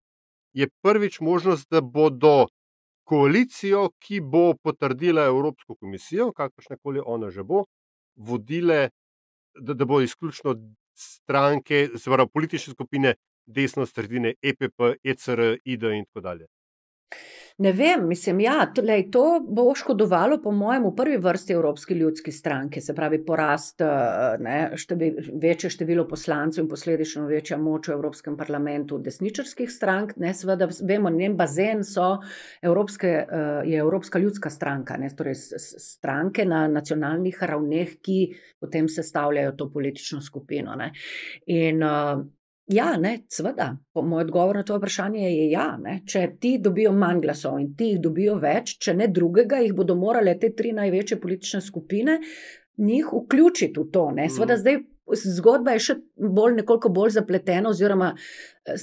je prvič možnost, da bodo koalicijo, ki bo potrdila Evropsko komisijo, kakršne koli ona že bo, vodile, da, da bo izključno stranke, pravi politične skupine, desno sredine, EPP, ECR, ID in tako dalje. Ne vem, mislim, ja, tlej, to bo škodovalo, po mojem, v prvi vrsti Evropske ljudske stranke, se pravi, porast, eh, ne, števi, večje število poslancev in posledično večja moč v Evropskem parlamentu desničarskih strank. Ne, seveda, vemo, njen bazen so Evropske, eh, je Evropska ljudska stranka, ne, torej stranke na nacionalnih ravneh, ki potem sestavljajo to politično skupino. Ne. In uh, Ja, ne, seveda. Moj odgovor na to vprašanje je ja. Ne. Če ti dobijo manj glasov in ti jih dobijo več, če ne drugega, jih bodo morale te tri največje politične skupine njih vključiti v to. Ne. Seveda, mm. zdaj zgodba je še bolj, nekoliko bolj zapletena, oziroma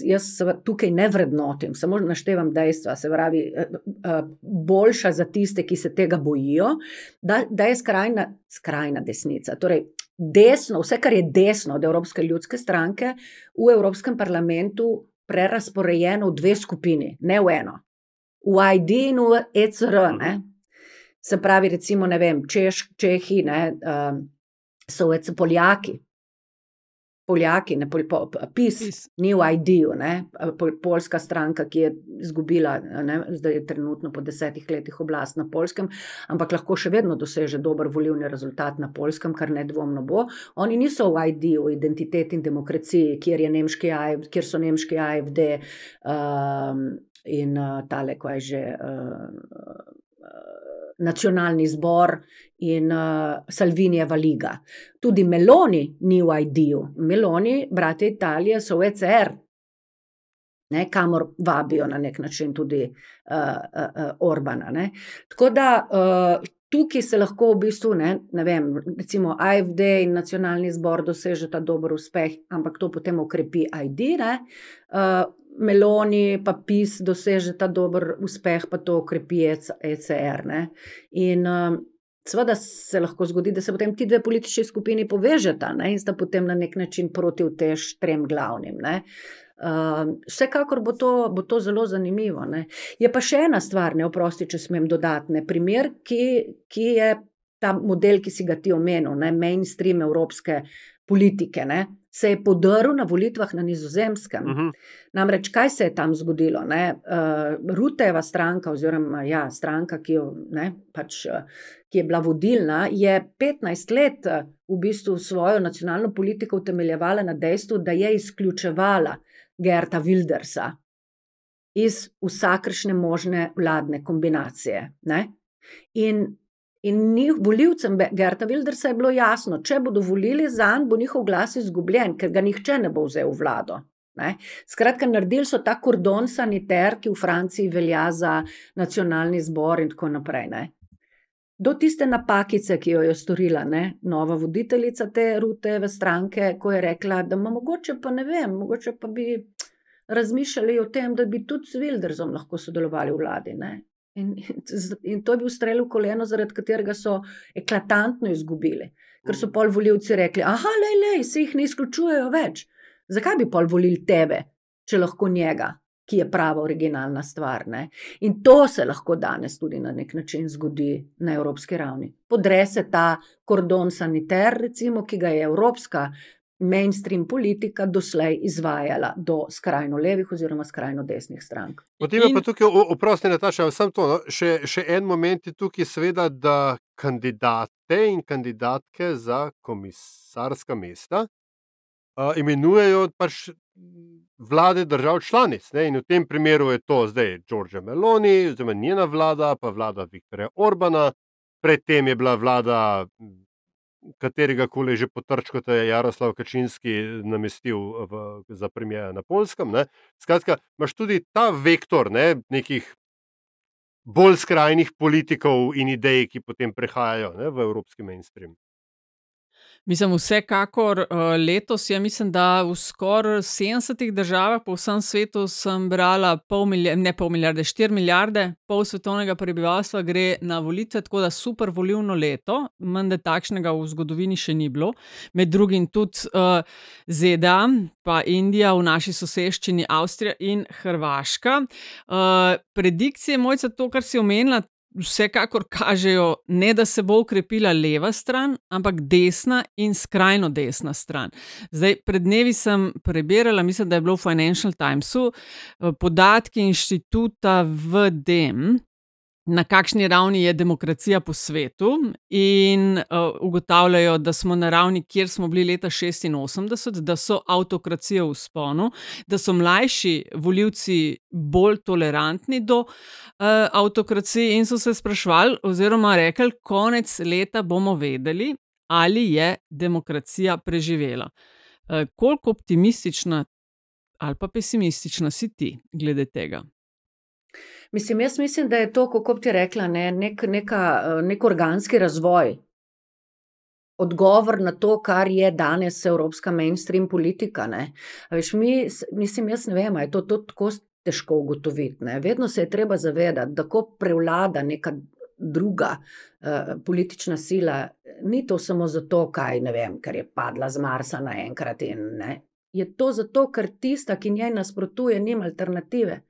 jaz tukaj ne vrednotim, samo naštevam dejstva. Se pravi, boljša za tiste, ki se tega bojijo, da, da je skrajna, skrajna desnica. Torej, desno, vse, kar je desno od Evropske ljudske stranke, v Evropskem parlamentu prerasporejeno v dve skupini, ne v eno. V ID in v ECR. Ne? Se pravi, recimo, ne vem, Češ, Čehi, ne, uh, so vece Poljaki, Poljaki, ne, pol, po, PIS, PIS, v ID-ju, pol, polska stranka, ki je izgubila, ne, zdaj je trenutno po desetih letih oblast na polskem, ampak lahko še vedno doseže dober volivni rezultat na polskem, kar nedvomno bo. Oni niso v ID-ju, identiteti in demokraciji, kjer, nemški, kjer so nemški AFD um, in uh, tale, kaj že. Uh, nacionalni zbor in uh, Salvinijeva liga. Tudi Meloni ni v ID-ju. Meloni, brate Italije, so v ECR, ne, kamor vabijo na nek način tudi uh, uh, uh, Orbana. Ne. Tako da uh, tukaj se lahko v bistvu, ne, ne vem, recimo AFD in nacionalni zbor dosežeta dober uspeh, ampak to potem ukrepi ID. Ne, uh, Meloni, pa PIS doseže ta dober uspeh, pa to okrepi ECR. Ne? In um, seveda se lahko zgodi, da se potem ti dve politični skupini povežeta ne? in sta potem na nek način proti tež trem glavnim. Uh, vsekakor bo to, bo to zelo zanimivo. Ne? Je pa še ena stvar, ne oprosti, če smem dodati, primer, ki, ki je ta model, ki si ga ti omenil, ne? mainstream evropske politike. Ne? Se je podrl na volitvah na Nizozemskem. Uh mhm. -huh. Namreč, kaj se je tam zgodilo? Uh, Ruteva stranka, oziroma ja, stranka, ki, jo, ne, pač, uh, ki je bila vodilna, je 15 let uh, v bistvu svojo nacionalno politiko utemeljevala na dejstvu, da je izključevala Gerta Wildersa iz vsakršne možne vladne kombinacije. Ne? In In njih, voljivcem Gerta Wildersa je bilo jasno, če bodo volili za njega, bo njihov glas izgubljen, ker ga nihče ne bo vzel v vlado. Ne? Skratka, naredili so ta kordon saniter, ki v Franciji velja za nacionalni zbor in tako naprej. Ne? Do tiste napakice, ki jo je storila ne? nova voditeljica te ruteve stranke, ko je rekla, da ima mogoče pa ne vem, mogoče pa bi razmišljali o tem, da bi tudi z Wildersom lahko sodelovali v vladi. Ne? In, *laughs* in to je bil strel v koleno, zaradi katerega so eklatantno izgubili. Ker so pol voljivci rekli: Ah, le, le, se jih ne izključujejo več. Zakaj bi pol volili tebe, če lahko njega, ki je prava originalna stvar? Ne? In to se lahko danes tudi na nek način zgodi na evropski ravni. Podre se ta kordon saniter, recimo, ki ga je Evropska mainstream politika doslej izvajala do skrajno levih oziroma skrajno desnih strank. Potem je pa tukaj, oprosti, Nataša, samo to. No? Še, še en moment je tukaj, seveda, da kandidate in kandidatke za komisarska mesta uh, imenujejo pač vlade držav članic. Ne? In v tem primeru je to zdaj Đorđe Meloni, oziroma njena vlada, pa vlada Viktorja Orbana. predtem je bila vlada katerega koli že potrčko, da je Jaroslav Kačinski namestil v, za premijer na Polskem. Ne. Skratka, imaš tudi ta vektor ne, nekih bolj skrajnih politikov in idej, ki potem prehajajo ne, v evropski mainstream. Mislim, vsekakor uh, letos je, mislim, da v skoraj 70 državah po vsem svetu sem brala pol milijarde, ne pol milijarde, 4 milijarde, pol svetovnega prebivalstva gre na volitve, tako da super volilno leto, manj da takšnega v zgodovini še ni bilo. Med drugim tudi uh, ZDA, pa Indija, v naši soseščini Avstrija in Hrvaška. Uh, predikcije, mojca, to, kar si omenila, vsekakor kažejo, ne da se bo ukrepila leva stran, ampak desna in skrajno desna stran. Zdaj, pred dnevi sem preberala, mislim, da je bilo v Financial Timesu, eh, podatki inštituta VDM, na kakšni ravni je demokracija po svetu, in uh, ugotavljajo, da smo na ravni, kjer smo bili leta 86, da so avtokracije v sponu, da so mlajši voljivci bolj tolerantni do uh, avtokracije in so se sprašvali, oziroma rekli, konec leta bomo vedeli, ali je demokracija preživela. Uh, koliko optimistična ali pa pesimistična si ti glede tega? Mislim, jaz mislim, da je to, kako bi ti rekla, ne, nek, neka, eh, nek organski razvoj. Odgovor na to, kar je danes evropska mainstream politika. Veš, mi, mislim, jaz ne vem, je to, to tako težko ugotoviti. Ne? Vedno se je treba zavedati, da ko prevlada neka druga uh, politična sila, ni to samo zato, kaj, vem, ker je padla z Marsa naenkrat. Je to zato, ker tista, ki njej nasprotuje, nima alternative.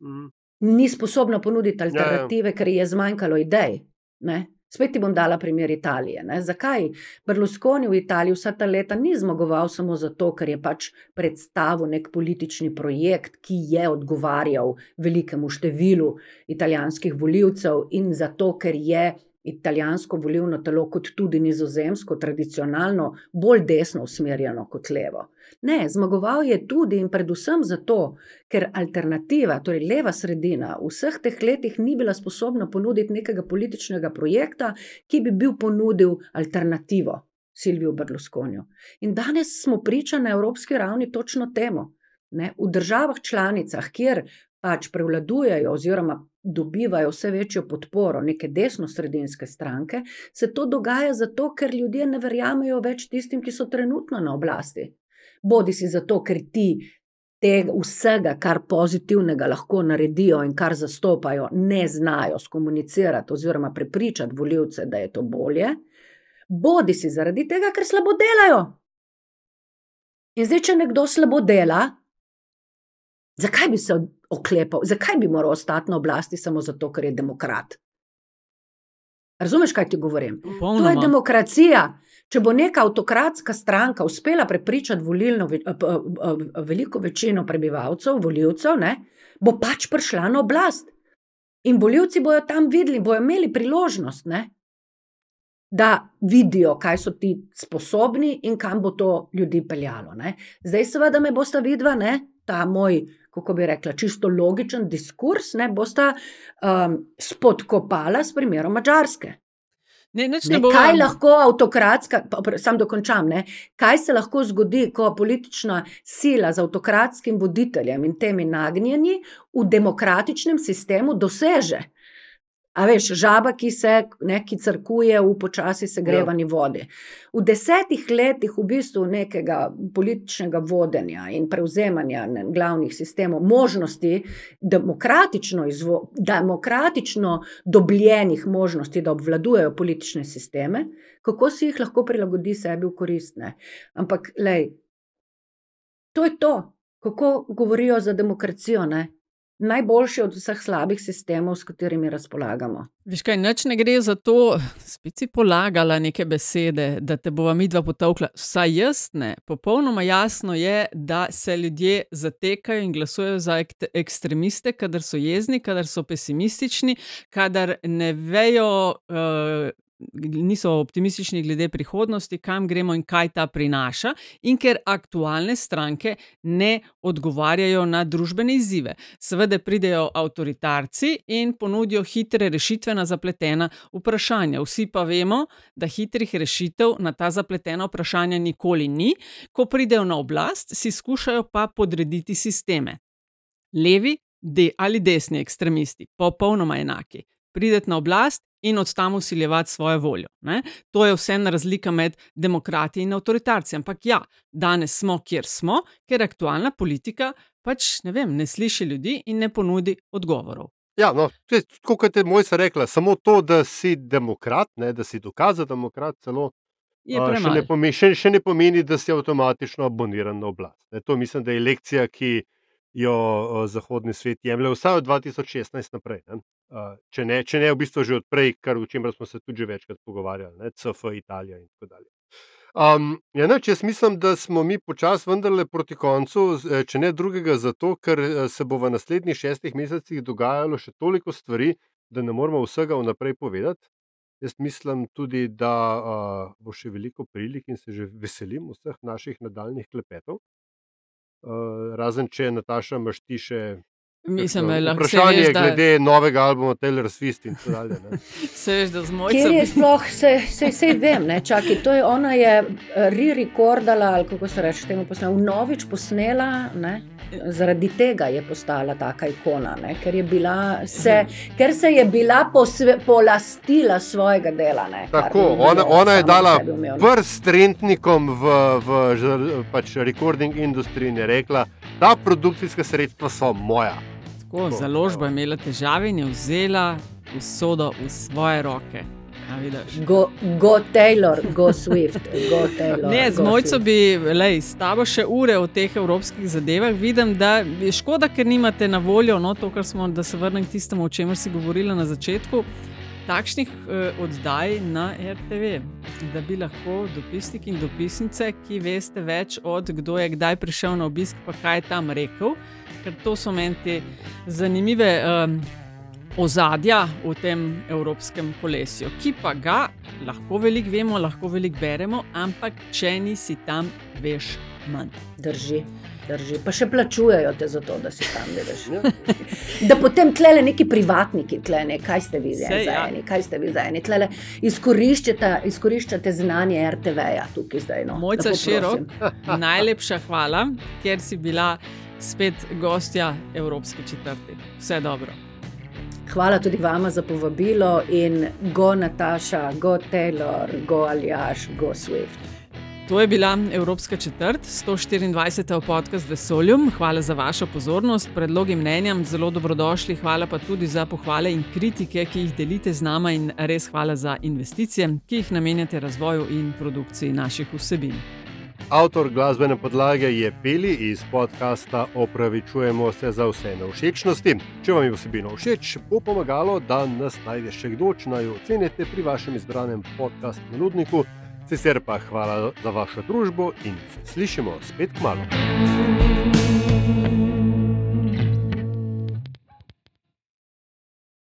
Mm ni sposobna ponuditi ja, ja. alternative, ker je zmanjkalo idej. Ne? Spet ti bom dala primer Italije. Ne? Zakaj Berlusconi v Italiji vsa ta leta ni zmagoval samo zato, ker je pač predstavil nek politični projekt, ki je odgovarjal velikemu številu italijanskih voljivcev, in zato, ker je italijansko volilno telo, kot tudi nizozemsko, tradicionalno bolj desno usmerjeno kot levo. Ne, zmagoval je tudi in predvsem zato, ker alternativa, torej leva sredina, v vseh teh letih ni bila sposobna ponuditi nekega političnega projekta, ki bi bil ponudil alternativo Silviju Berlusconiju. In danes smo priča na evropski ravni točno temu. Ne, v državah članicah, kjer pač prevladujejo oziroma dobivajo vse večjo podporo neke desno-sredinske stranke, se to dogaja zato, ker ljudje ne verjamejo več tistim, ki so trenutno na oblasti. Bodi si zato, ker ti tega vsega, kar pozitivnega lahko naredijo in kar zastopajo, ne znajo skomunicirati oziroma prepričati voljivce, da je to bolje, bodi si zaradi tega, ker slabo delajo. In zdaj, če nekdo slabo dela, zakaj bi se oklepal, zakaj bi moral ostati na oblasti samo zato, ker je demokrat. Razumeš, kaj ti govorim? Popolnoma. To je demokracija. Če bo neka avtokratska stranka uspela prepričati volilno, veliko večino prebivalcev, voljivcev, ne, bo pač prišla na oblast. In voljivci bodo tam videli, bodo imeli priložnost, ne, da vidijo, kaj so ti sposobni in kam bo to ljudi peljalo. Ne. Zdaj, seveda, me bosta vidva, ne, ta moj kako bi rekla, čisto logičen diskurs, ne bosta um, spodkopala s primerom Mačarske. Ne, ne, ne, kaj lahko avtokratska, sam dokončam, ne, kaj se lahko zgodi, ko politična sila z avtokratskim voditeljem in temi nagnjeni v demokratičnem sistemu doseže? A veš, žaba, ki se neki crkuje v počasi segrevani ja. vodi. V desetih letih v bistvu nekega političnega vodenja in prevzemanja glavnih sistemov, možnosti demokratično, izvo, demokratično dobljenih možnosti, da obvladujejo politične sisteme, kako si jih lahko prilagodi sebi v koristne. Ampak, lej, to je to, kako govorijo za demokracijo. Ne? Najboljši od vseh slabih sistemov, s katerimi razpolagamo. Veš kaj, noč ne gre za to, spet si polagala neke besede, da te bova midva potovkla. Vsaj jaz ne. Popolnoma jasno je, da se ljudje zatekajo in glasujejo za ek ekstremiste, kadar so jezni, kadar so pesimistični, kadar ne vejo. Uh, niso optimistični glede prihodnosti, kam gremo in kaj ta prinaša, in ker aktualne stranke ne odgovarjajo na družbene izzive. Seveda pridejo avtoritarci in ponudijo hitre rešitve na zapletena vprašanja. Vsi pa vemo, da hitrih rešitev na ta zapletena vprašanja nikoli ni, ko pridejo na oblast, si skušajo pa podrediti sisteme. Levi de ali desni ekstremisti, popolnoma enaki. Prideti na oblast in od tam usiljevati svojo voljo. Ne? To je vseeno razlika med demokrati in avtoritarci. Ampak ja, danes smo, kjer smo, ker aktualna politika pač ne, vem, ne sliši ljudi in ne ponudi odgovorov. Ja, no, kot je mojca rekla, samo to, da si demokrat, ne, da si dokazal demokrat, celo, še, ne pomeni, še, še ne pomeni, da si avtomatično aboniran na oblast. Ne. To mislim, da je lekcija, ki jo zahodni svet jemlje, vsaj od 2016 naprej. Ne. Če ne, če ne, v bistvu že odprej, kar o čemer smo se tudi večkrat pogovarjali, ne, CF, Italija in tako dalje. Um, ja, ne, jaz mislim, da smo mi počasi vendarle proti koncu, e, če ne drugega, zato ker se bo v naslednjih šestih mesecih dogajalo še toliko stvari, da ne moramo vsega vnaprej povedati. Jaz mislim tudi, da uh, bo še veliko prilik in se že veselim vseh naših nadaljnih klepetov. Uh, razen če Nataša mašti še Mislim, da je lahko vprašanje veš, da... glede novega albuma Taylor Swift in tako dalje. *laughs* Se veš, da z mojim. Kjer je sploh, se, se, se vem, ne, čakaj, to je ona je re-recordala, ali kako se reče, temu posnela, vnovič posnela, ne, zaradi tega je postala taka ikona, ne, ker, je bila, se, ker se je bila posve, polastila svojega dela. Ne, tako, ona, ona je dala prst trendnikom v, v, v pač recording industriji in je rekla, ta produkcijska sredstva so moja. Tako, založba je imela težave in je vzela usodo v svoje roke. Go, go Taylor, go Swift. Go Taylor, ne, z mojco bi lej, s tabo še ure o teh evropskih zadevah. Vidim, da je škoda, ker nimate na voljo no, to, kar smo, da se vrnem k tistemu, o čemer si govorila na začetku. Takšnih eh, oddaj na RTV, da bi lahko dopisniki in dopisnice, ki veste več od kdo je kdaj prišel na obisk, pa kaj je tam rekel, ker to so meni te zanimive um, ozadja v tem evropskem kolesju, ki pa ga lahko veliko vemo, lahko veliko beremo, ampak če nisi tam, veš manj. Drži. Drži. Pa še plačujejo te za to, da si tam vidiš. da potem tlele neki privatniki, tlele, kaj ste vi za ja. eni, kaj ste vi za eni, tlele izkoriščate, izkoriščate znanje RTV-ja tukaj zdaj. No. Mojca širok, *laughs* najlepša hvala, ker si bila spet gostja Evropske četrti. Vse dobro. Hvala tudi vama za povabilo in go Nataša, go Taylor, go Aljaš, go Swift. To je bila Evropska četrt, 124. podcast Vesolju. Hvala za vašo pozornost, predlogi mnenjam, zelo dobrodošli. Hvala pa tudi za pohvale in kritike, ki jih delite z nama, in res hvala za investicije, ki jih namenjate razvoju in produkciji naših vsebin. Avtor glasbene podlage je Peli iz podcasta Opravičujemo se za vse nevšečnosti. Če vam je vsebino všeč, bo pomagalo, da nas najde še kdo, če naj ocenite pri vašem izbranem podkastu Nudniku. Sicer pa hvala za vašo družbo in se slišimo spet k malu.